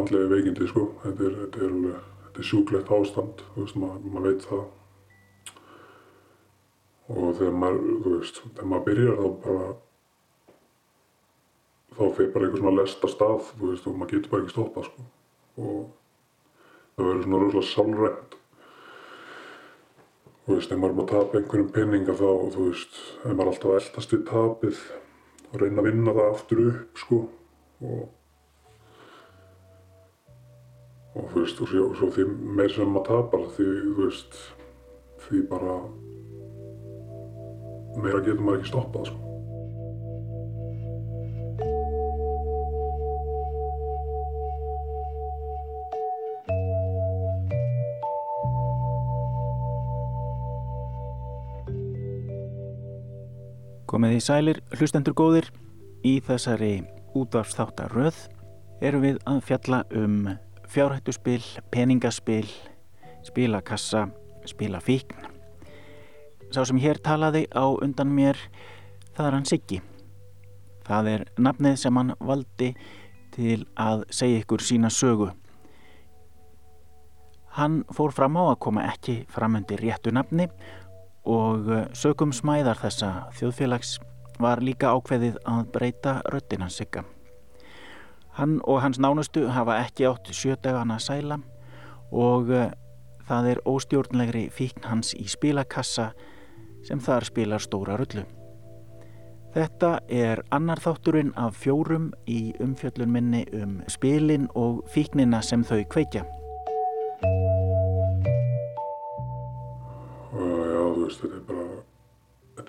andlega veikindi sko. Þetta er, þetta er, þetta er sjúklegt ástand, þú veist, maður mað veit það. Og þegar maður, þú veist, þegar maður byrjar þá bara, þá fyrir bara einhver svona lesta stað, þú veist, og maður getur bara ekki stoppað sko. Og það verður svona rosalega sálrænt. Þú veist, ef maður er maður að tapa einhverjum peninga þá, þú veist, ef maður er alltaf að eldast við tapið og reyna að vinna það aftur upp, sko. Og, þú veist, og svo, svo því meir sem maður tapar, því, þú veist, því bara meira getur maður ekki stoppað, sko. Komið í sælir, hlustendur góðir, í þessari útvarfstáttaröð erum við að fjalla um fjárhættuspil, peningaspil, spilakassa, spilafíkn. Sá sem hér talaði á undan mér, það er hann Siggi. Það er nafnið sem hann valdi til að segja ykkur sína sögu. Hann fór fram á að koma ekki fram undir réttu nafni og sögum smæðar þessa þjóðfélags var líka ákveðið að breyta röttin hans sigga. Hann og hans nánustu hafa ekki átt sjödagana sæla og það er óstjórnlegri fíkn hans í spilakassa sem þar spilar stóra rullu. Þetta er annar þátturinn af fjórum í umfjöllun minni um spilin og fíknina sem þau kveikja. Já, þú veist, þetta er bara,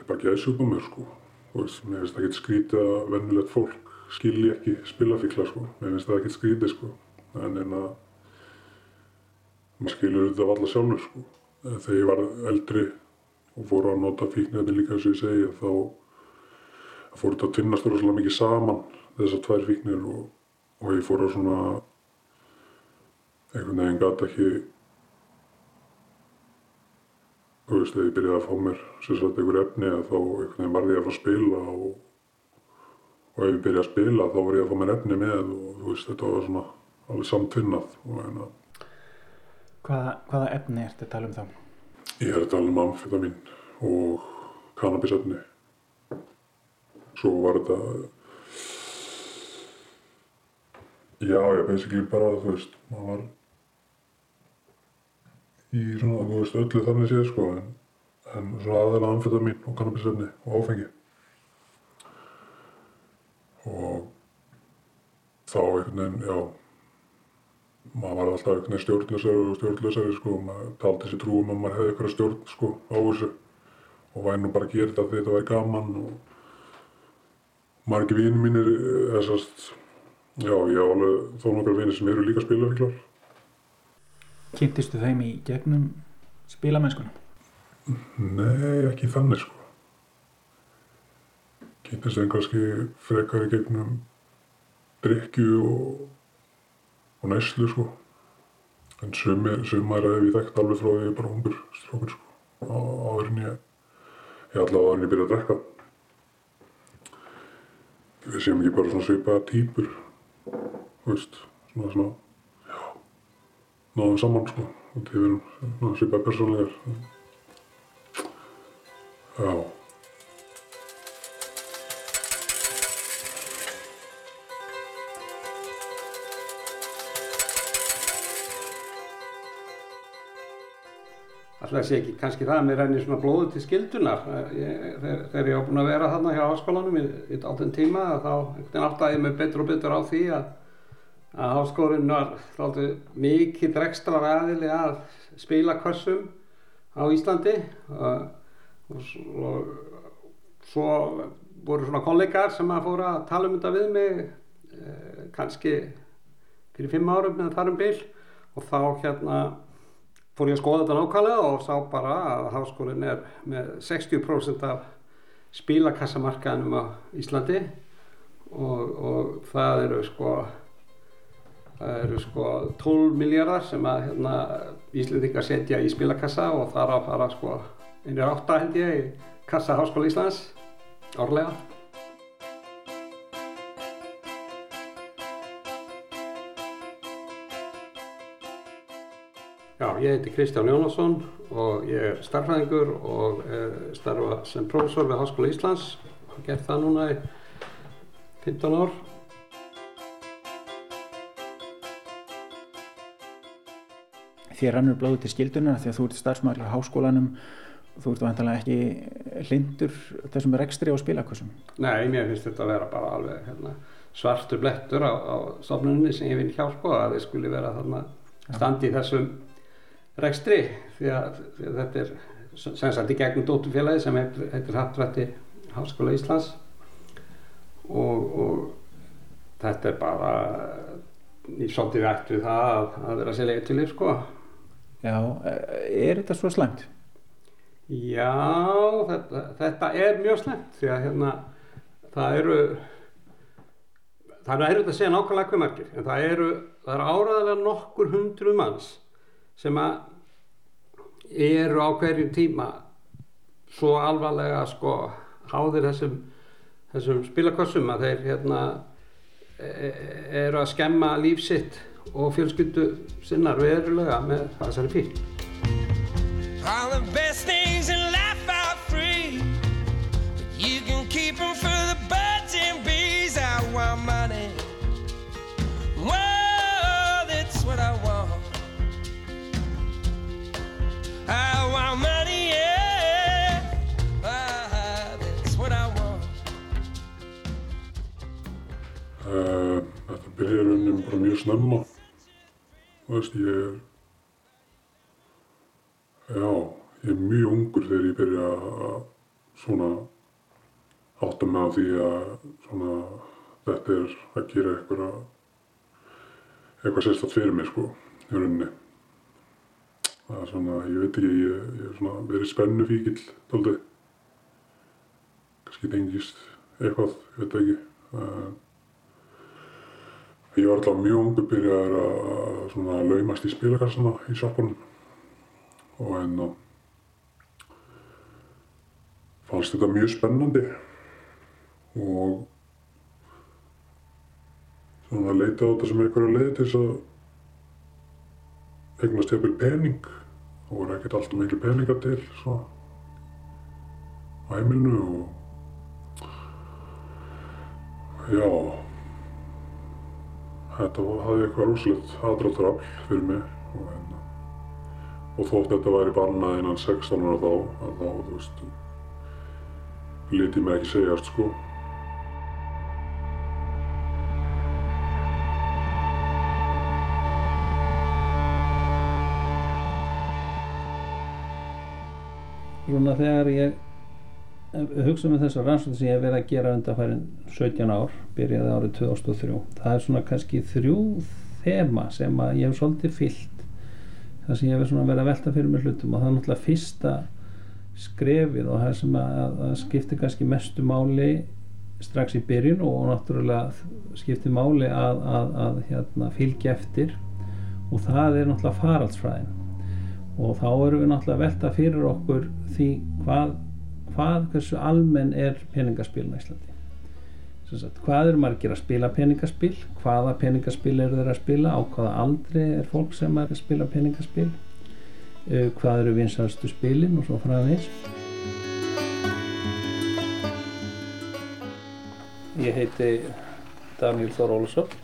bara gæðsjúk á mér, sko. Þú veist, mér finnst það ekki skrítið að vennilegt fólk skilji ekki spilafíkla, sko. Mér finnst það ekki skrítið, sko. En en að, maður skilur þetta af alla sjálfur, sko. Þegar ég var eldri og fór að nota fíknirni líka, þess að ég segja, þá fór þetta að tvinnast rosalega mikið saman, þessar tvær fíknir og, og ég fór að svona, einhvern veginn gata ekki þú veist, þegar ég byrjaði að fá mér sagt einhver efni þá einhvern veginn varði ég að fara að spila og, og ef ég byrjaði að spila þá var ég að fá mér efni með og þú veist, þetta var svona alveg samtvinnað hérna Hvaða, hvaða efni ertu að tala um þá? Ég er að tala um amfetamin og kannabisefni svo var þetta já, ég basically bara, þú veist, maður var í svona, þú veist, öllu þannig séð sko, en, en svona aðeina amfetamin og kannabisefni og áfengi. Og þá einhvern veginn, já, maður var alltaf einhvern veginn stjórnlösari og stjórnlösari sko, maður taldi sér trúum að maður hefði eitthvað stjórn sko á þessu og væri nú bara að gera þetta því þetta væri gaman og margi vini mínir, þessast, já, ég á alveg þó nokkar vini sem eru líka spilafíklar. Kynntistu þeim í gegnum spilamennskuna? Nei, ekki þannig sko. Kynntist þeim kannski frekar í gegnum drikju og, og næslu sko. En sumar, sumar hef ég þekkt alveg frá því ég er bara ungur strókur sko. Á, áður en ég, ég allavega áður en ég byrja að drekka. Við séum ekki bara svona svipaða týpur, þú veist, svona svona náðum saman sko og við erum svipaði persónlegar já Alltaf sé ekki kannski það að mér rennir svona blóðu til skildunar ég, þegar, ég á búin að vera þarna hjá háskólanum í, í dálten tíma þá áttaði ég mig betur og betur á því að að háskólinn var mikið ekstra ræðili að spila kvössum á Íslandi. Og, og, og svo voru svona kollegar sem að fóra að tala um þetta við mig eh, kannski fyrir fimm árum eða þarum bil. Og þá hérna fór ég að skoða þetta nákvæmlega og sá bara að háskólinn er með 60% af spilakassamarkaðinum á Íslandi og, og það eru sko það eru sko 12 miljardar sem að hérna, Íslandingar setja í spilakassa og þar að fara sko einir átta held ég í kassa Háskóla Íslands árlega ég heiti Kristján Jónasson og ég er starfræðingur og starfa sem prófessor við Háskóla Íslands og gert það núna í 15 ár. Þér rannur blóðu til skildunar því að þú ert starfsmæður í háskólanum þú ert vantilega ekki hlindur þessum rekstri á spilakursum. Nei, mér finnst þetta að vera bara alveg hérna, svartur blettur á, á stofnunni sem ég vinn hjá sko að þið skuli vera þarna standi í þessum rekstri því að, því að þetta er sem sagt í gegnum dóttumfélagi sem heitir Hattrætti Háskóla Íslands og, og þetta er bara í svolítið vekt við það að, að vera sér leið til líf sko Já, er þetta svo slæmt? Já, þetta, þetta er mjög slæmt því að hérna það eru það eru erfitt að segja nákvæmlega hvað margir en það eru, það eru áraðilega nokkur hundru manns sem að eru á hverjum tíma svo alvarlega sko háðir þessum, þessum spilakossum að þeir hérna e, e, eru að skemma lífsitt og fjölskyldu sinnar verulega með þessari fíl Byrjar unnum bara mjög snemma. Þú veist, ég er já, ég er mjög ungur þegar ég byrja að svona átta mig á því að svona þetta er að gera eitthvað eitthvað sérstatt fyrir mig sko í rauninni. Það er svona, ég veit ekki ég, ég er svona verið spennu fíkil doldið kannski tengist eitthvað, ég veit ekki ég var alltaf mjög ungur byrjaður að laumast í spilakassana í sjoppunum. Og hérna fannst þetta mjög spennandi. Og svona leita á þetta sem einhverja leið til þess að eignast jafnvel pening. Og voru ekkert alltaf miklu peningar til svona á heimilinu og já þetta hafði eitthvað rúslegt aðdráttarafl fyrir mig og hérna og þótt þetta væri bannað innan 16 ára þá, þá, þú veist, liti mig ekki segjast, sko. Svona þegar ég hugsa með þessar rannsóknir sem ég hef verið að gera undanfærin 17 ár, byrjaði árið 2003, það er svona kannski þrjú þema sem að ég hef svolítið fyllt það sem ég hef verið að velta fyrir mig hlutum og það er náttúrulega fyrsta skrefið og það sem að, að skiptir kannski mestu máli strax í byrjun og náttúrulega skiptir máli að, að, að hérna, fylgja eftir og það er náttúrulega faraldsfræðin. Og þá erum við náttúrulega að velta fyrir okkur því hvað, hvað hversu almenn er peningaspilin á Íslandi? Sagt, hvað eru margir að spila peningaspil? Hvaða peningaspil eru þeir að spila? Á hvaða aldri er fólk sem er að spila peningaspil? Uh, hvað eru vinsastu spilin og svo framvegis? Ég heiti Daniel Þór Ólusson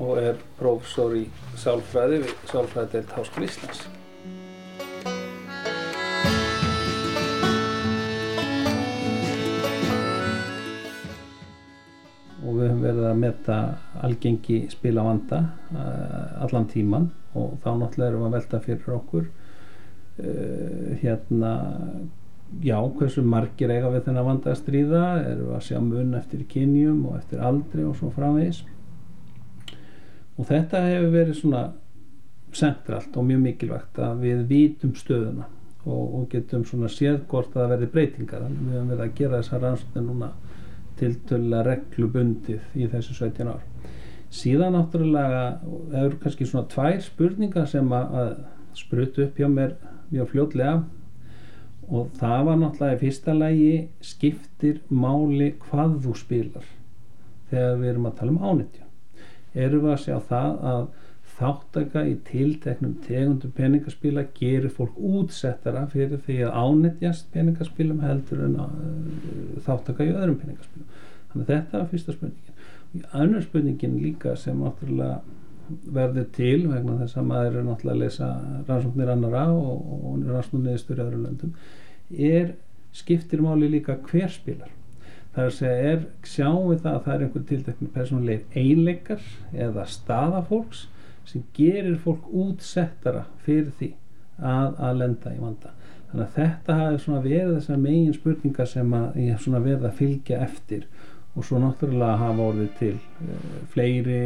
og er prófessor í sálfræði við Sálfræðidelt Háskóla Íslands við höfum verið að metta algengi spila vanda uh, allan tíman og þá náttúrulega erum við að velta fyrir okkur uh, hérna já, hversu margir eiga við þennan vanda að stríða erum við að sjá mun eftir kynjum og eftir aldri og svo framvegis. Og þetta hefur verið svona sentralt og mjög mikilvægt að við vítum stöðuna og, og getum svona séð hvort að það verði breytingar. Við höfum verið að gera þessa rannsókn núna tiltölulega reglubundið í þessu 17 ár. Síðan náttúrulega hefur kannski svona tvær spurningar sem að, sprutu upp hjá mér mjög fljótlega. Og það var náttúrulega í fyrsta lægi skiptir máli hvað þú spilar þegar við erum að tala um ánitju erum við að sjá það að þáttaka í tilteknum tegundum peningaspila gerir fólk útsettara fyrir því að ánetjast peningaspilum heldur en uh, þáttaka í öðrum peningaspilum. Þannig að þetta er fyrsta spurningin. Önnur spurningin líka sem náttúrulega verður til vegna þess að maður er náttúrulega að lesa rannsóknir annara og, og rannsóknir í öðru löndum er skiptir máli líka hver spilar. Það er að segja, sjáum við það að það er einhver tilteknir persónulegir einleikar eða staðafólks sem gerir fólk útsettara fyrir því að, að lenda í vanda. Þannig að þetta hafi verið þessar megin spurningar sem ég hef verið að fylgja eftir og svo náttúrulega hafa orðið til uh, fleiri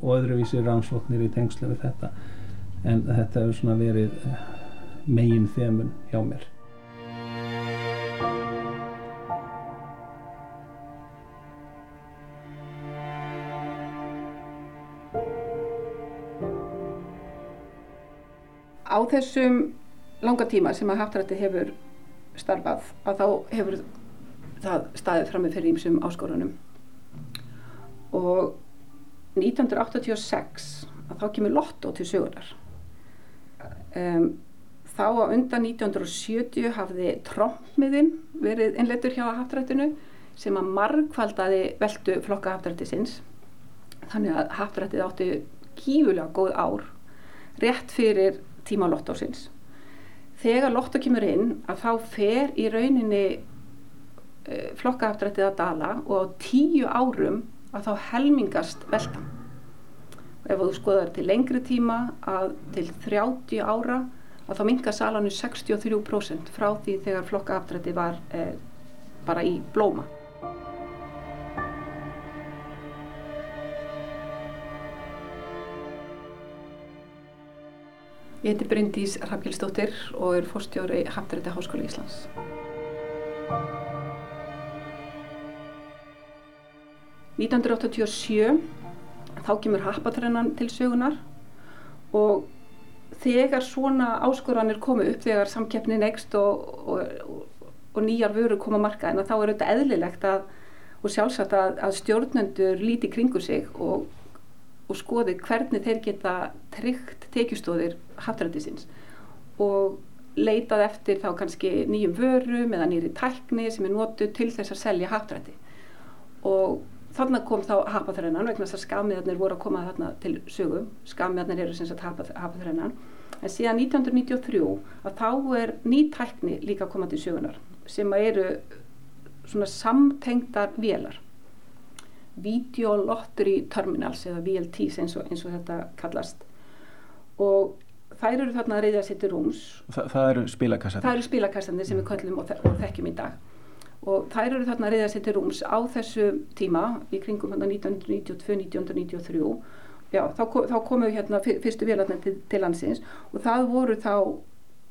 og öðruvísi rannsóknir í tengslu við þetta. En þetta hefur verið uh, megin þemun hjá mér þessum langa tíma sem að haftrætti hefur starfað að þá hefur það staðið fram með fyrir ímsum áskorunum. Og 1986 að þá kemur Lotto til sögunar um, þá á undan 1970 hafði trommmiðinn verið innleitur hjá haftrættinu sem að margkvaldaði veldu flokka haftrættisins þannig að haftrættið átti kífulega góð ár rétt fyrir tíma lottósins. Þegar lottó kemur inn að þá fer í rauninni uh, flokkahaftrættið að dala og á tíu árum að þá helmingast veldan. Og ef þú skoðar til lengri tíma að til 30 ára að þá mingar salanu 63% frá því þegar flokkahaftrættið var uh, bara í blóma. Ég heiti Bryndís Rafgjöldsdóttir og er fórstjóri Haftarætti Háskóla Íslands. (1987) þá kemur hapatrennan til sögunar og þegar svona áskoranir komu upp þegar samkeppnin ekst og, og, og nýjar vörur koma marka en þá er þetta eðlilegt að, og sjálfsagt að, að stjórnendur líti kringu sig og og skoði hvernig þeir geta tryggt tekjustóðir haftrættisins og leitað eftir þá kannski nýjum vörum eða nýri tækni sem er nótu til þess að selja haftrætti og þannig kom þá hapaþrennan vegna þess að skamiðarnir voru að koma þarna til sögum, skamiðarnir eru sem sagt hapaþrennan en síðan 1993 að þá er ný tækni líka að koma til sögunar sem eru svona samtengtar vélar. Video Lottery Terminals eða VLTs eins og, eins og þetta kallast og þær eru þarna að reyða sér til rúms. Þa, Það eru spilakassanir Það eru spilakassanir sem við köllum og, og þekkjum í dag. Og þær eru þarna að reyða sér til rúms á þessu tíma í kringum 1992-1993 Já, þá, þá komu hérna fyrstu vélarnir til, til landsins og það voru þá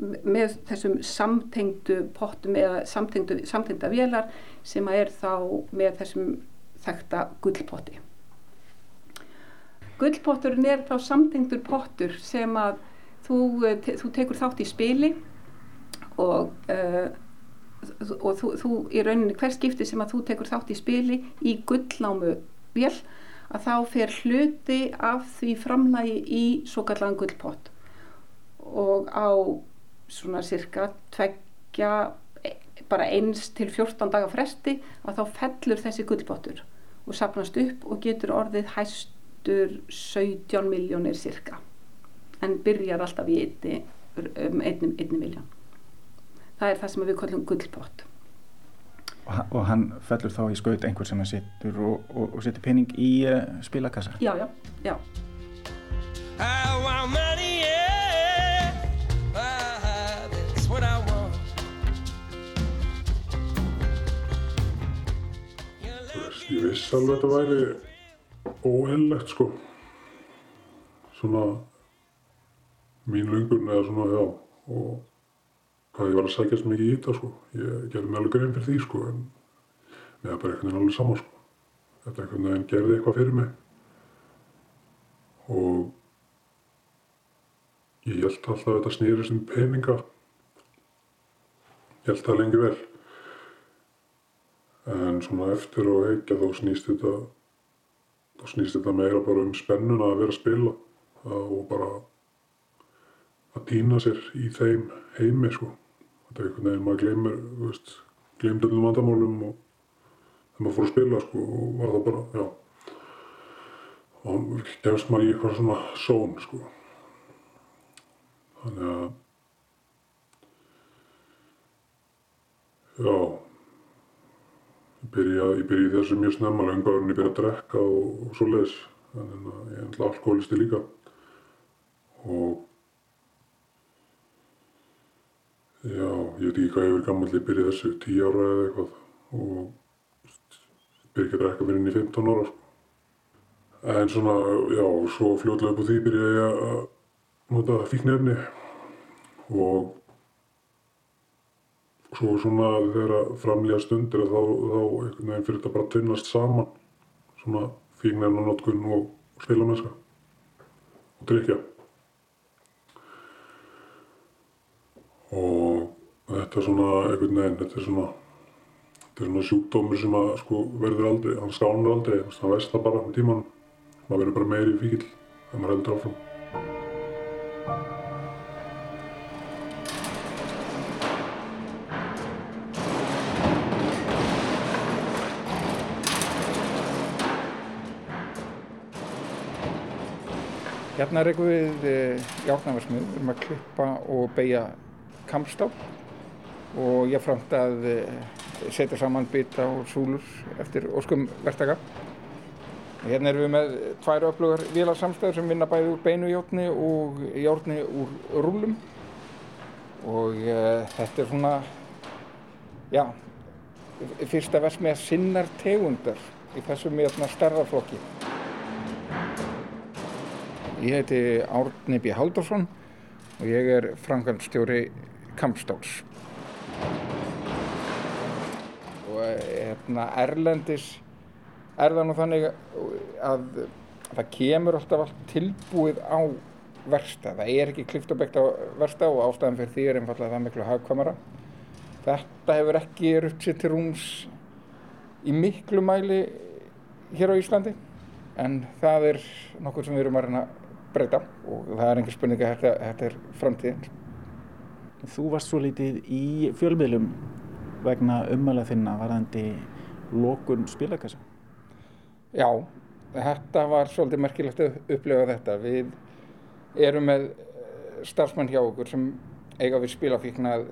með þessum samtengdu pottum eða samtengdu, samtengda vélar sem er þá með þessum þekta gullpotti. Gullpotturinn er þá samtengtur pottur sem að þú, eh, te, þú tekur þátt í spili og, uh, og þú, þú í rauninni hver skipti sem að þú tekur þátt í spili í gullnámu vél að þá fer hluti af því framlægi í svo kallan gullpott. Og á svona cirka tveggja bara eins til 14 daga fresti að þá fellur þessi gullpottur og sapnast upp og getur orðið hæstur 17 miljónir cirka en byrjar alltaf í einni, um einni, einni miljón það er það sem við kallum gullpott. Og hann fellur þá í skaut einhver sem hann setur og, og, og setur pening í uh, spilakassa? Já, já, já. Ég vissi alveg að þetta væri óhellegt sko. Svona mín lungun eða svona já og hvað ég var að sækjast mikið í þetta sko. Ég gerði mig alveg grein fyrir því sko en við erum bara einhvern veginn alveg saman sko. Þetta einhvern veginn gerði eitthvað fyrir mig. Og ég held alltaf að þetta snýrist um peninga. Ég held það lengi vel. En svona eftir og heikja þá snýst þetta þá snýst þetta meira bara um spennuna að vera að spila og bara að týna sér í þeim heimi sko. Þetta er einhvern veginn, maður gleymir, þú veist, gleymd öllum vandamálum og þegar maður fór að spila sko og var það bara, já. Og gefst maður í eitthvað svona són sko. Þannig að, já, byrja, ég byrja þessu mjög snemma, lengur en ég byrja að drekka og, svo leiðis. Að ég er alltaf alkoholisti líka. Og Já, ég veit ekki hvað ég verið gammal, ég byrjaði þessu tíu ára eða eitthvað og byrjaði ekki að drekka fyrir inn í 15 ára sko. En svona, já, svo fljóðlega upp á því byrjaði ég að nota fíknefni og svo svona þegar framlýja stundir þá, þá einhvern veginn fyrir þetta bara tvinnast saman. Svona fíknefna notkun og spilamennska og drikja. og þetta er svona einhvern veginn, þetta er svona svona sjúkdómur sem að sko verður aldrei, hann skánar aldrei hann veist það bara með tíman maður verður bara meiri fíkil þegar maður heldur áfram Hérna rekum við e, járnafarsmið, við erum að klippa og beigja kampstál og ég framt að e, setja saman bita og súlur eftir óskum verktaka. Hérna erum við með tvær öflugar vélarsamstæður sem vinna bæði úr beinu járni og járni úr rúlum og e, þetta er svona, já, fyrsta vers með sinnar tegundar í þessum hérna starðaflokki. Ég heiti Árni B. Haldursson og ég er framkvæmstjóri Kampstáls. Og hérna, erlendis er það nú þannig að það kemur alltaf allt tilbúið á versta. Það er ekki klift og byggt á versta og ástæðan fyrir því er einfallega það miklu hagkvamara. Þetta hefur ekki rutt sér til rúms í miklu mæli hér á Íslandi en það er nokkur sem við erum að reyna breyta og það er einhver spurning að þetta, þetta er framtíðin. Þú varst svo lítið í fjölmiðlum vegna ummæla þinna varðandi lokun spilakassa. Já, þetta var svolítið merkilegt að upplifa þetta. Við erum með starfsmann hjá okkur sem eiga við spilafíknað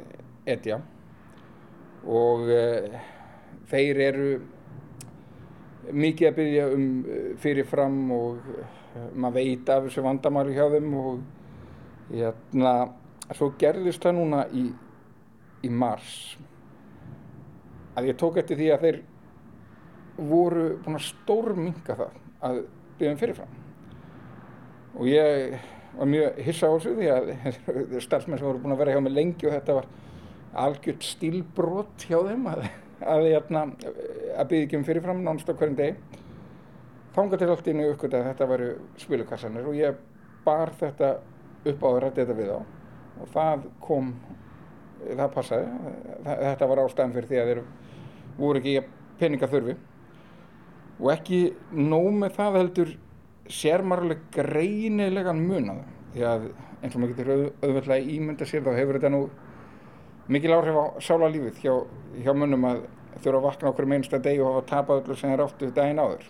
etja og uh, þeir eru mikið að byggja um fyrirfram og maður veit af þessu vandamáli hjá þeim og hérna, svo gerðist það núna í, í mars. Að ég tók eftir því að þeir voru búin að stórminga það að byggja um fyrirfram. Og ég var mjög hissa á þessu því að starfsmenn sem voru búin að vera hjá mig lengi og þetta var algjört stílbrot hjá þeim að, að, hérna, að, að byggja um fyrirfram nánast á hverjum degi þángar til allt innu uppgötta að þetta varu spilukassanir og ég bar þetta upp á að rætti þetta við á og það kom, það passaði, þetta var ástæðan fyrir því að þeir voru ekki peningaþurfi. Og ekki nóg með það heldur sér marguleg greinilegan munaða því að eins og maður getur auð, auðveldlega ímynda sér þá hefur þetta nú mikil áhrif á sála lífið hjá, hjá munum að þurfa að vakna okkur með einsta deg og hafa tapað öllu sem er áttu daginn áður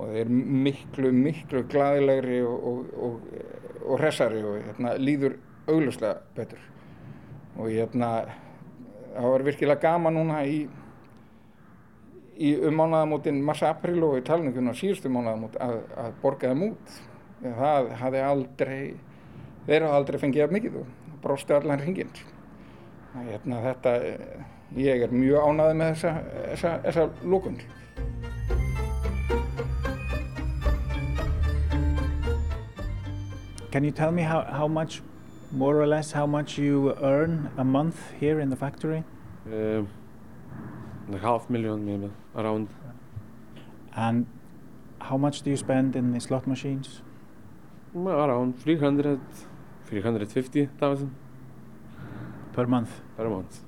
og þeir miklu, miklu glæðilegri og, og, og, og hressari og hérna, líður auglustlega betur. Og hérna, það var virkilega gaman núna í, í um mánuðamótin mars-april og í talningunum á síðustu mánuðamót að, að borga þeim út. Það hafði aldrei þeir hafa aldrei fengið af mikið og brósti allan hringin hérna, þetta, ég er mjög ánaði með þessa, þessa, þessa lókun Can you tell me how, how much, more or less, how much you earn a month here in the factory? Uh, like half million maybe, around. And how much do you spend in the slot machines? Around 300, 350,000 Per month? per month.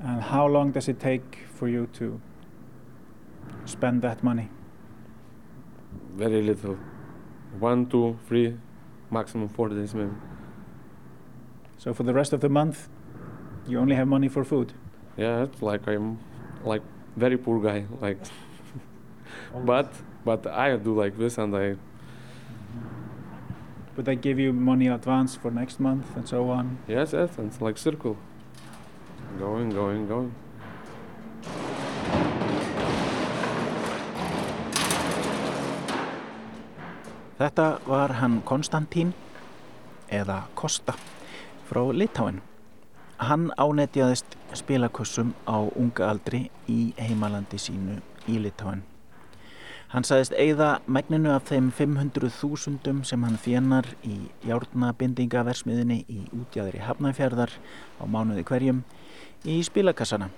And how long does it take for you to spend that money? Very little. One, two, three, maximum four days maybe. So for the rest of the month, you only have money for food. Yeah, it's like I'm like very poor guy. Like, but but I do like this, and I But they give you money advance for next month and so on. yes yes, and it's like circle, going going going. Þetta var hann Konstantín eða Kosta frá Litáin. Hann ánetjaðist spilakussum á unga aldri í heimalandi sínu í Litáin. Hann sagðist eigða megninu af þeim 500.000 sem hann þjennar í járnabindingaversmiðinni í útjæðri Hafnæfjörðar á mánuði hverjum í spilakassana.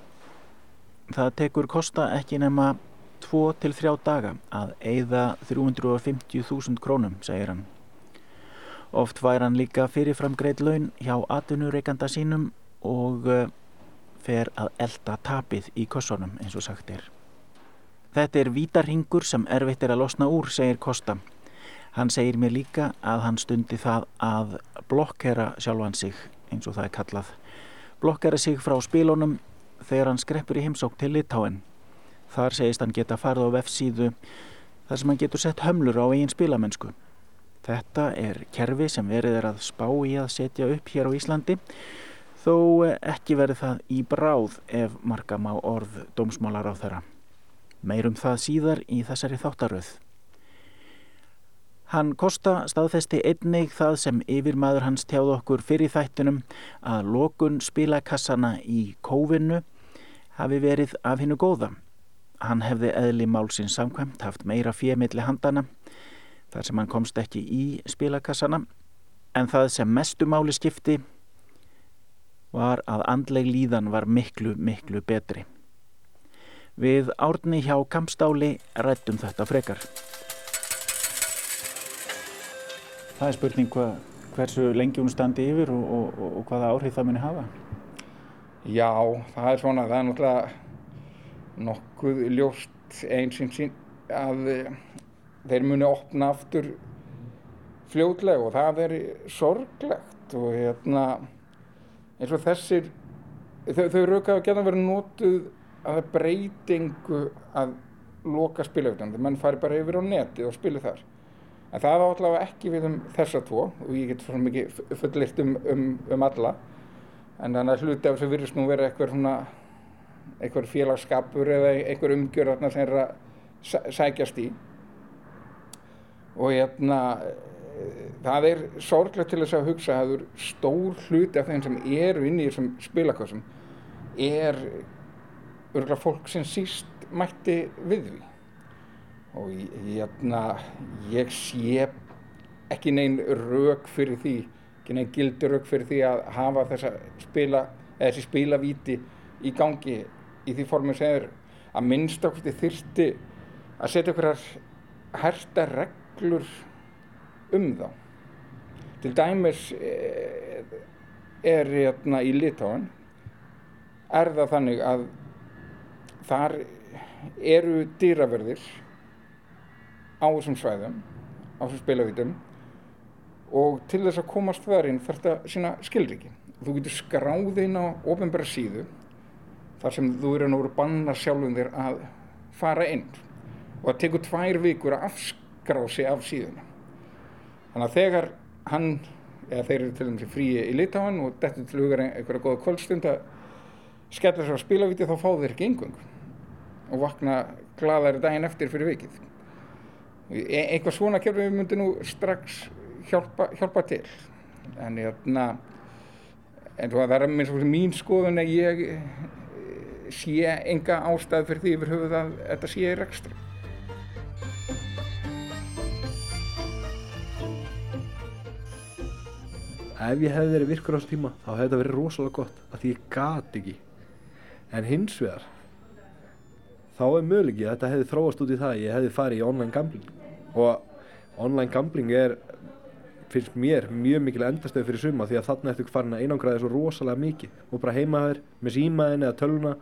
Það tekur Kosta ekki nema 2-3 daga að eigða 350.000 krónum, segir hann. Oft væri hann líka fyrirfram greitt laun hjá atvinnureikanda sínum og eh, fer að elda tapið í kossunum eins og sagt er. Þetta er vítarhingur sem erfitt er að losna úr, segir Kosta. Hann segir mér líka að hann stundi það að blokkera sjálfan sig, eins og það er kallað. Blokkera sig frá spilunum þegar hann skreppur í heimsók til Litáin. Þar segist hann geta farið á vefsíðu þar sem hann getur sett hömlur á eigin spilamennsku. Þetta er kerfi sem verið er að spá í að setja upp hér á Íslandi þó ekki verið það í bráð ef marka má orð dómsmálar á þeirra. Meirum það síðar í þessari þáttaröð. Hann Kosta staðfesti einnig það sem yfirmaður hans tjáð okkur fyrir þættunum að lokun spilakassana í kófinu hafi verið af hinnu góða. Hann hefði eðli málsins samkvæmt haft meira fjömiðli handana þar sem hann komst ekki í spilakassana en það sem mestu máli skipti var að andleg líðan var miklu, miklu betri. Við árni hjá Kampstáli rættum þetta frekar. Það er spurning hva, hversu lengi hún standi yfir og, og, og hvaða áhrif það muni hafa. Já, það er svona, það er náttúrulega nokkuð ljóst einsinn að eh, þeir muni opna aftur fljótlega og það er sorglegt og hérna eins og þessir þau, þau rauka að geta verið notuð að það breytingu að loka spilautan, þegar mann fari bara yfir á neti og spili þar. En það var allavega ekki við um þessa tvo og ég get svona mikið fullirt um, um, um alla. En þannig að hluti af þessu virðist nú vera eitthvað svona eitthvað félagskapur eða eitthvað umgjörðarna sem er að sæ- sækjast í. Og hérna það er sorglegt til þess að hugsa að stór hluti af þeim sem eru inn í þessum spilakossum er örgulega fólk sem síst mætti við því. Og hérna ég sé ekki neinn rauk fyrir því ekki neinn gildur rauk fyrir því að hafa þessa spila þessi spilavíti í gangi í því formi sem er að minnst okkur þyrfti að setja okkur herta reglur um þá. Til dæmis eh, er hérna í Litáin er það þannig að þar eru dýraverðir á þessum svæðum á þessum spilavítum og til þess að komast þar inn þarf þetta sína skilriki þú getur skráð inn á ofnbæra síðu þar sem þú eru að banna sjálfum þér að fara inn. Og það tekur tvær vikur að afskrá sig af síðuna. Þannig að þegar hann eða þeir eru til dæmis í fríi í Litáin og dettur til hugar einhverja góða kvöldstund að skella sér á spilavíti þá fá þeir ekki yngvöng og vakna glaðari daginn eftir fyrir vikið. E eitthvað svona kerfi myndi nú strax hjálpa, hjálpa til. En hérna en svo að það er minnst fyrir mín skoðun að ég sé enga ástæð fyrir því yfir höfuð að þetta sé í rekstri. Ef ég hefði verið virkur á þessu tíma þá hefði þetta verið rosalega gott að ég gat ekki. En hins vegar þá er möguleiki að þetta hefði þróast út í það að ég hefði farið í online gambling. Og online gambling er finnst mér mjög mikil endastöð fyrir suma því að þarna ertu farin að einangraði svo rosalega mikið. Og bara heima þér með símaðin eða töluna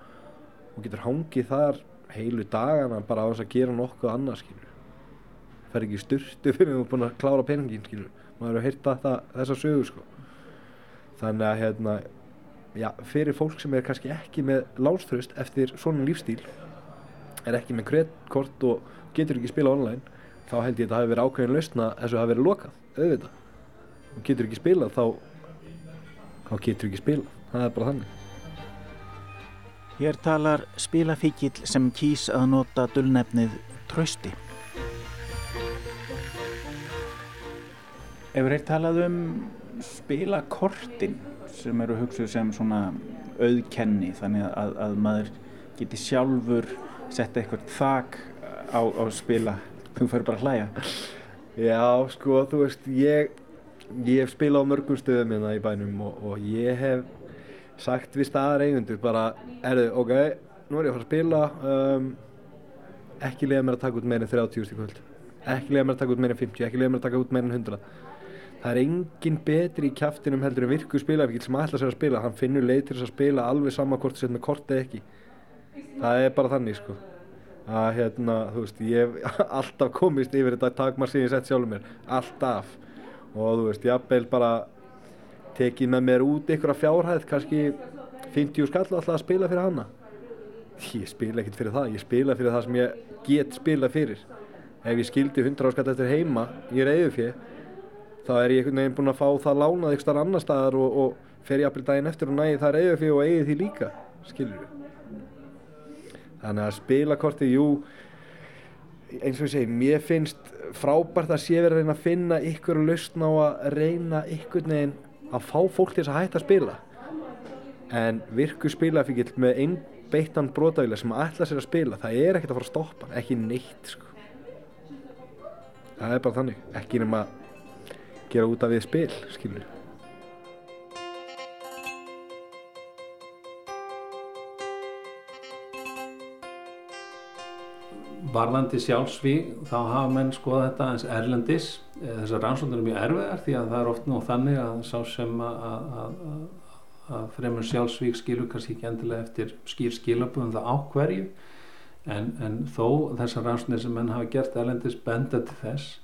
og getur hangið þar heilu dagana bara á þess að gera nokkuð annað skilur. Fer ekki styrtu fyrir að búin að klára peningin skilur. Maður hefur heyrt þetta, þessa sögu sko. Þannig að hérna já, fyrir fólk sem er kannski ekki með láströst eftir svona lífstíl er ekki með kredkort og getur ekki spila online þá held ég að það hefur verið ákveðin lausna þess að það hefur verið lokað, auðvitað. Og getur ekki spilað þá þá getur ekki spilað, það er bara þannig Hér talar spilafíkil sem kýs að nota dullnefnið trösti. Hefur hér talað um spilakortin sem eru hugsuð sem svona auðkenni þannig að, að maður geti sjálfur setta eitthvað þak á, á spila þú fyrir bara að hlæja Já, sko, þú veist, ég ég hef spilað á mörgum stöðum hérna í bænum og, og ég hef sagt við staðar eigundur bara, erðu, ok, nú er ég að fara að spila um, ekki leiða mér að taka út meirinn 30 í kvöld. Ekki leiða mér að taka út meirinn 50, ekki leiða mér að taka út meirinn 100 það er engin betri í kæftinum heldur en virku spilafíkil sem ætla sér að spila. Hann finnur leið til þess að spila alveg sama hvort þú set með kort eða ekki. Það er bara þannig sko. Að hérna, þú veist, ég hef alltaf komist yfir þetta takmar sem ég sett sjálfur mér. Alltaf. Og þú veist, jafnveil bara tekið með mér út ykkur að fjárhæð kannski 50 skall alltaf að spila fyrir hana. Ég spila ekkert fyrir það ég spila fyrir það sem ég get spila fyrir. Ef ég skildi 100 skall eftir heima í reyðu fyrir þá er ég einhvern veginn búinn að fá það lánað ykkur starf annar staðar og, og fer ég að byrja daginn eftir og næði það reyðu fyrir og eigi því líka skilur við þannig að spilakorti, jú eins og ég segi, mér finnst frábært að sé verið að reyna að finna ykkur lausn á að reyna ykkur neginn að fá fólk til þess að hætta að spila. En virku spilafíkil með einn beittan brotavila sem ætla sér að spila það er ekkert að fara að stoppa ekki neitt sko. það er bara þannig ekki nema gera út af við spil skilur varðandi sjálfsvíg þá hafa menn skoða þetta eins erlendis þessar rannsóknir er mjög erfiðar því að það er oft nú þannig að sá sem að, að, að, að fremur sjálfsvíg skilur kannski ekki endilega eftir skýr skilabúðum það ákverju en, en þó þessar rannsóknir sem menn hafa gert erlendis benda til þess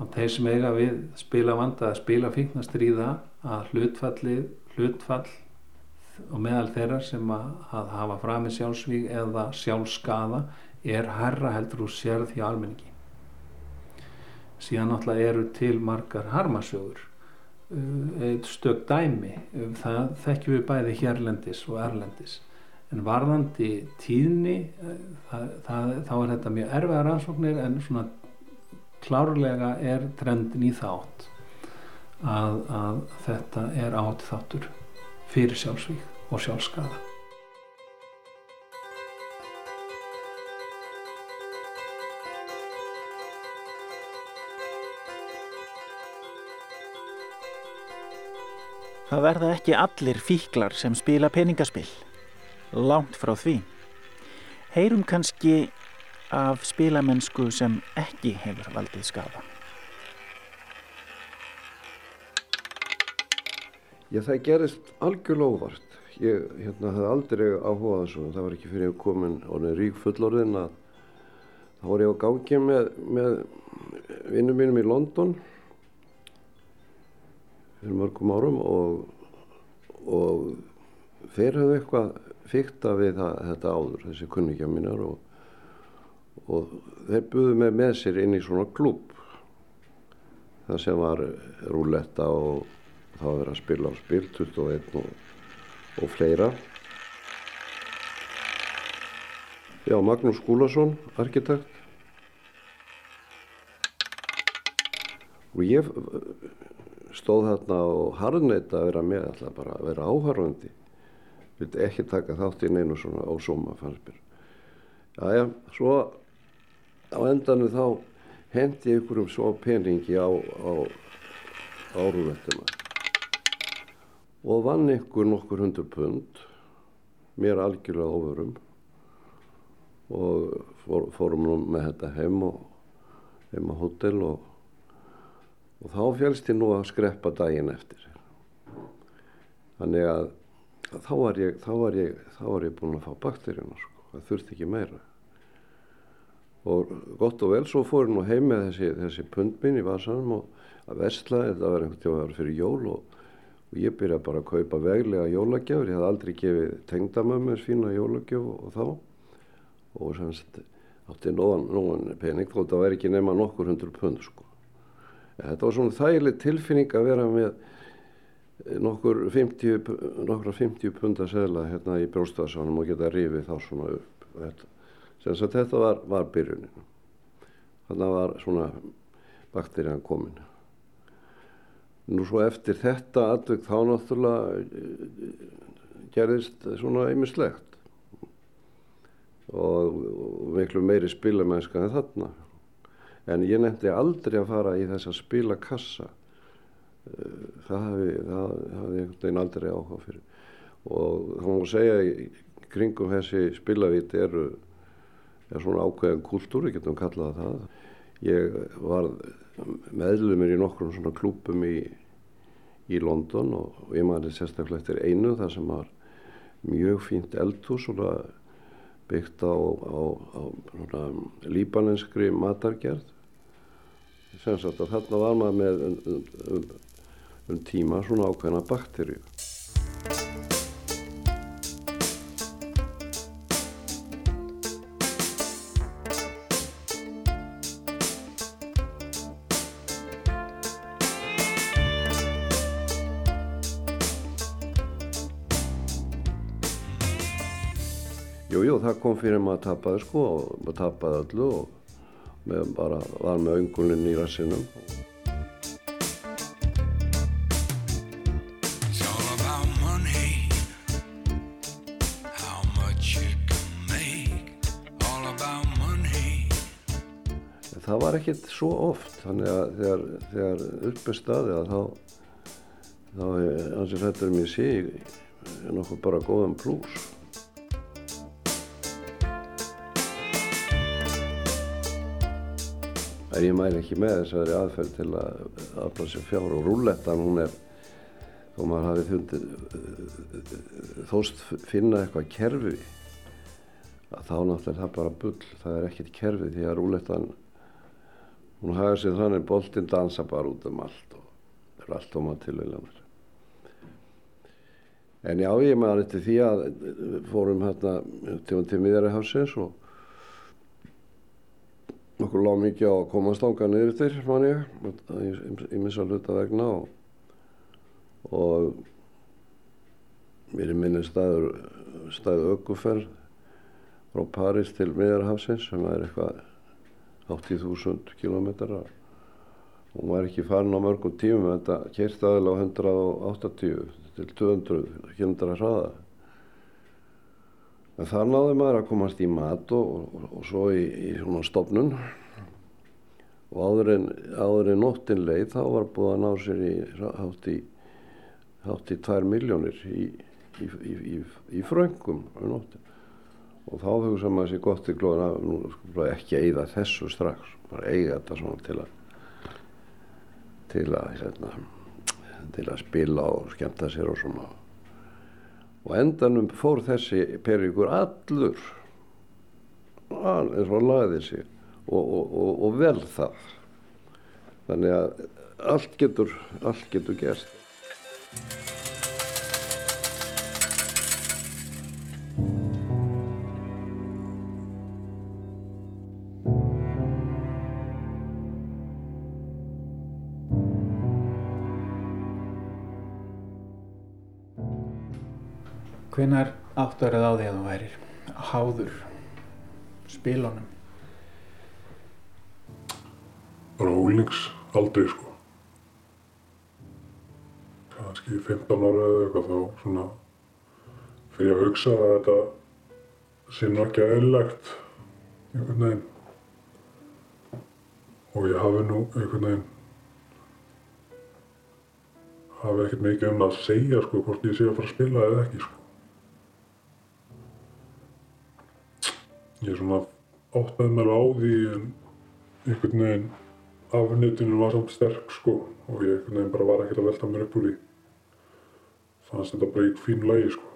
að þeir sem eiga við spila vanda að spila fíkna stríða að hlutfalli hlutfall og meðal þeirra sem að hafa framið sjálfsvíg eða sjálfskaða er herra heldur úr sérð hjá almenningi síðan náttúrulega eru til margar harmasögur uh, eitt stök dæmi. Um það þekkjum við bæði hérlendis og erlendis. En varðandi tíðni uh, það, það, þá er þetta mjög erfiðar rannsóknir en svona klárlega er trendin í þátt að, að þetta er átt þáttur fyrir sjálfsvík og sjálfskaða Það verða ekki allir fíklar sem spila peningaspill. Lánt frá því. Heyrum kannski af spilamennsku sem ekki hefur valdið skafa. Já, það gerist algjörlega óvart. Ég hérna, hafði aldrei áhugað þessu. Það var ekki fyrir að komin orðin rík fullorðin að þá var ég á gangi með, með vinnum mínum í London fyrir mörgum árum og, og þeir hafðu eitthvað fyrta við það, þetta áður, þessi kunningja mínar og, og þeir buðu mig með sér inn í svona klúb það sem var rúletta og það var að spila á spil 21 og, og fleira. Já, Magnús Skúlason, arkitekt. Og ég stóð þarna og harðneita að vera með alltaf bara að vera áhörfandi vildi ekki taka þátt í neinu svona ósóma fannst mér. Jæja, svo á endanum þá hendi ég ykkur um svo peningi á, á árúvettuna og vann ykkur nokkur hundur pund mér algjörlega ofurum og fór, fórum nú með þetta heim og heim á hótel og og þá félst ég nú að skreppa daginn eftir. Þannig að þá var ég, þá var ég, þá var ég búin að fá bakteríuna sko, það þurfti ekki meira. Og gott og vel svo fór ég nú heim með þessi, þessi pundminn í vasanum og að vestla þetta var einhvern tíma að vera fyrir jól og, og ég byrjaði bara að kaupa veglega jólagjafur ég hafði aldrei gefið tengdamömmur fína jólagjöf og, og þá. Og semst átti nógan, nógan pening þó þetta væri ekki nema nokkur hundur pund sko. Þetta var svona þægileg tilfinning að vera með nokkur 50, nokkra 50 punda segla hérna í bróstaðsánum og geta rifið þá svona upp. Þetta þetta var, var byrjunin. Þannig að var svona bakterían komin. Nú svo eftir þetta atvökk þá náttúrulega eh, gerðist svona ymmislegt og, og miklu meiri spilamennska en þarna en ég nefndi aldrei að fara í þessa spilakassa eh, það hafi það hafi einhvern veginn aldrei áhuga fyrir og þá má segja kringum þessi spilavíti eru er svona ákveðin kultúr, við getum kallað það. Ég var meðlumir í nokkrum svona klúpum í, í London og, ég maður sérstaklega eftir einu þar sem var mjög fínt eldhús byggt á, á, á líbanenskri matargerð. Sem sagt að þarna var maður með um, um, um tíma svona ákveðina bakterju. Jújú, það kom fyrir maður að tapaði sko og maður tapaði öllu og með bara var með öngunin í rassinum. Það var ekkert svo oft, þannig að þegar, þegar uppið staði að þá, þá er ansið hrettur mér sig nokkuð bara góðan plús. En ég mæli ekki með þessari aðferð til að afla sér fjár og rúllettan hún er, þó maður hafi fundið, þóst finna eitthvað kerfi, að þá náttúrulega það bara bull, það er ekkert kerfi því að rúllettan, hún hafa sér þannig, boltinn dansa bara út um allt og er allt ómað tilvæglanar. En já, ég maður eftir því að fórum hérna til, til miðjarihafsins og Okkur lág mikið á að komast ánga niður yfir, mann ég, í missa hluta vegna og, og mér er minni staður, staðu ökuferð frá París til Miðjarhafsins sem er eitthvað 80.000 kilometrar og hún var ekki farin á mörgum tímum þetta kert aðeins á 180 til 200 km hraða. En þar náði maður að komast í mat og, og, og svo í, í svona stofnun og áður en, áður en nóttin leið þá var búið að ná sér í hátt í, í 2 miljónir í, í, fröngum um. Og þá hugsa maður sér gott í glóðin að nú sko ekki eiga þessu strax, bara eiga þetta svona til að, til að, hérna, til að spila og skemmta sér og svona og endanum fór þessi períkur allur eins og lagði sig og, og, og, og vel það. Þannig að allt getur allt getur gerst Hvenar áttarið á því að þú værir háður spílunum? Bara úlings aldrei sko. Kanski 15 ára eða eitthvað þá svona fyrir að hugsa að þetta sé nú ekki eðlilegt einhvern veginn. Og ég hafi nú einhvern veginn hafi ekkert mikið um að segja sko hvort ég sé að fara að spila eða ekki sko. Ég svona átt með mér á því en einhvern veginn afnýttunum var samt sterk sko og ég einhvern veginn bara var ekkert að velta mér upp úr því. Fannst þetta bara í fín lagi sko.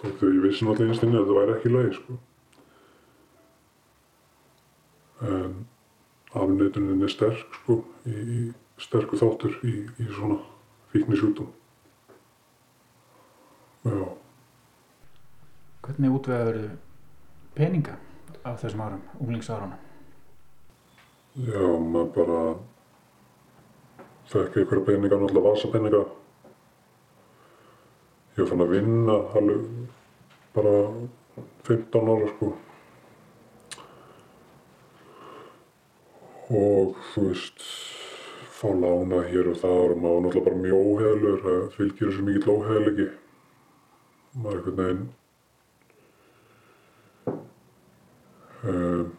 Þó þegar ég vissi náttúrulega einstinni að þetta væri ekki lagi sko. en afnöytunin er sterk sko, í, í sterku þáttur í, í svona fíknisjútum. Já. Hvernig útvegaður peninga á þessum árum, unglingsárunum? Já, maður bara fekk einhverja peninga, náttúrulega vasapeninga. Ég fann að vinna alveg bara 15 ára sko. Og þú veist, fá lána hér og þar og maður náttúrulega bara mjög óheðlur, það fylgir þessu mikill óheðlegi. Maður er einhvern veginn um,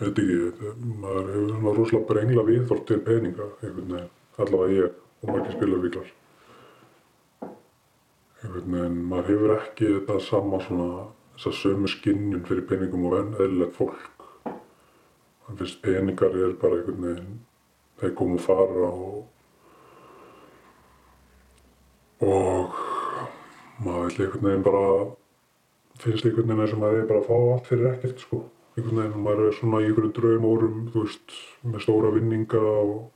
veit ekki, þetta, maður hefur svona rosalega brengla viðþort til peninga einhvern veginn, allavega ég og margir spilafíklar einhvern veginn, maður hefur ekki þetta sama svona þessa sömu skinnjun fyrir peningum og venn eðlilegt fólk. Þannig finnst peningar er bara einhvern veginn þeir koma og fara og og maður vil einhvern veginn bara finnst einhvern veginn eins og maður er bara að fá allt fyrir ekkert sko einhvern veginn, maður er svona í einhverjum draumórum, þú veist, með stóra vinninga og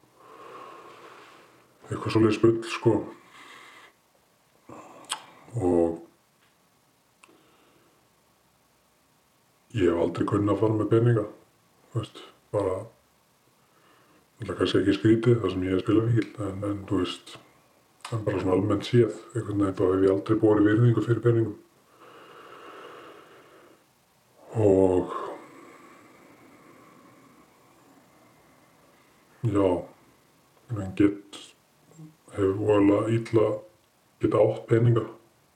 eitthvað svolítið spull, sko. Og ég hef aldrei kunnað að fara með peninga, þú veist, bara, það er kannski ekki skrítið það sem ég hef spilað vikil, en, en þú veist, en bara svona almennt séð, einhvern veginn, þá hef ég aldrei borið virðingu fyrir peningum. Og Já, en get, hefur voðalega ítla geta átt peninga,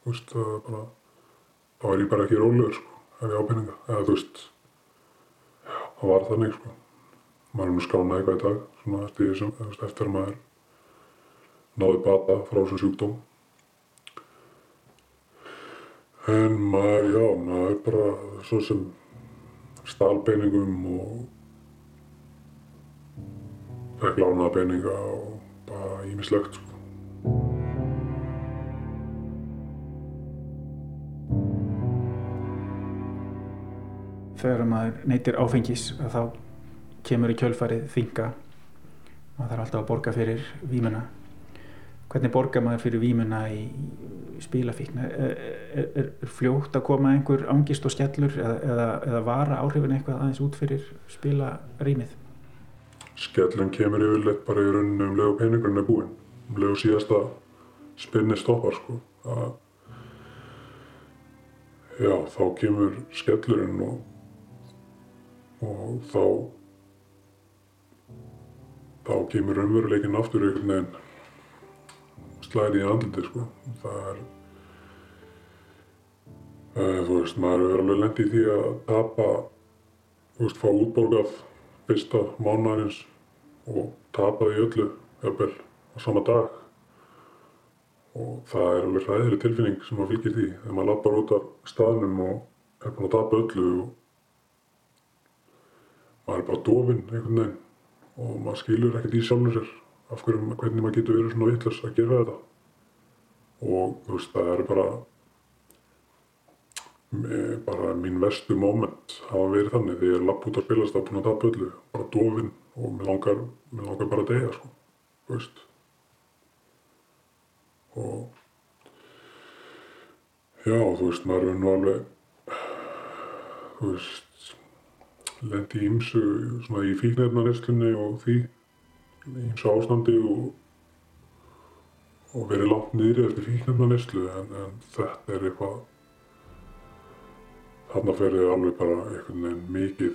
veist, bara, þá er ég bara ekki rólegur, sko, ef ég á peninga, eða þú veist, það var þannig, sko. Maður er nú skánað eitthvað í dag, svona eftir eftir að maður náði bata frá þessum sjúkdóm. En maður, já, maður er bara svo sem stálpeningum og fekk lánaða peninga og bara ímislegt sko. Þegar maður neytir áfengis þá kemur í kjölfarið þinga maður þarf alltaf að borga fyrir vímuna hvernig borgar maður fyrir vímuna í spílafíkn er, er, er, er fljótt að koma einhver angist og skellur eða, eða, eða vara áhrifin eitthvað aðeins út fyrir spílarýmið skellin kemur yfirleitt bara í rauninu um legu peningurinn er búinn. Um legu síðasta spinni stoppar sko. Að já þá kemur skellurinn og og þá þá kemur raunveruleikin aftur einhvern veginn slæði í andliti sko. Það er uh, þú veist maður er alveg lendið í því að tapa þú veist fá útborgað fyrsta mánuðarins og tapa því öllu jafnvel á sama dag. Og það er alveg hræðileg tilfinning sem maður fylgir því. Þegar maður lappar út af staðnum og er búinn að tapa öllu og maður er bara dofinn einhvern veginn og maður skilur ekkert í sjálfur sér af hverju, hvernig maður getur verið svona vittlust að gera þetta? Og þú veist það er bara bara mín vestu moment hafa verið þannig. Þegar ég er lapp út að spilast að búin að tapa öllu. Bara dofinn og mér langar, mér langar bara að deyja sko, þú veist. Og já, þú veist, maður er nú alveg þú veist lendi ímsu svona í fíknefnarreslunni og því ímsu ástandi og og verið langt niðri eftir fíknefnarreslu en, en þetta er eitthvað þarna fer ég alveg bara einhvern veginn mikið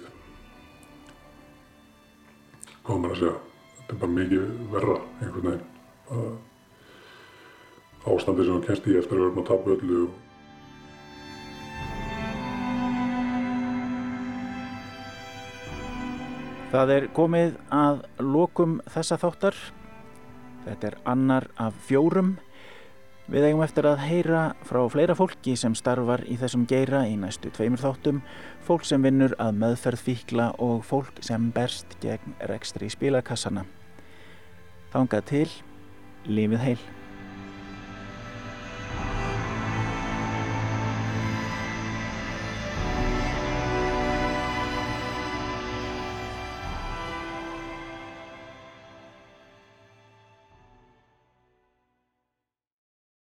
hvað maður að segja þetta er bara mikið verra einhvern veginn að ástandi sem hún kennst í eftir að vera með að tapa öllu og Það er komið að lokum þessa þáttar. Þetta er annar af fjórum. Við eigum eftir að heyra frá fleira fólki sem starfar í þessum geira í næstu tveimur þáttum, fólk sem vinnur að meðferð fíkla og fólk sem berst gegn rekstri spílakassana. Þángað til, lífið heil.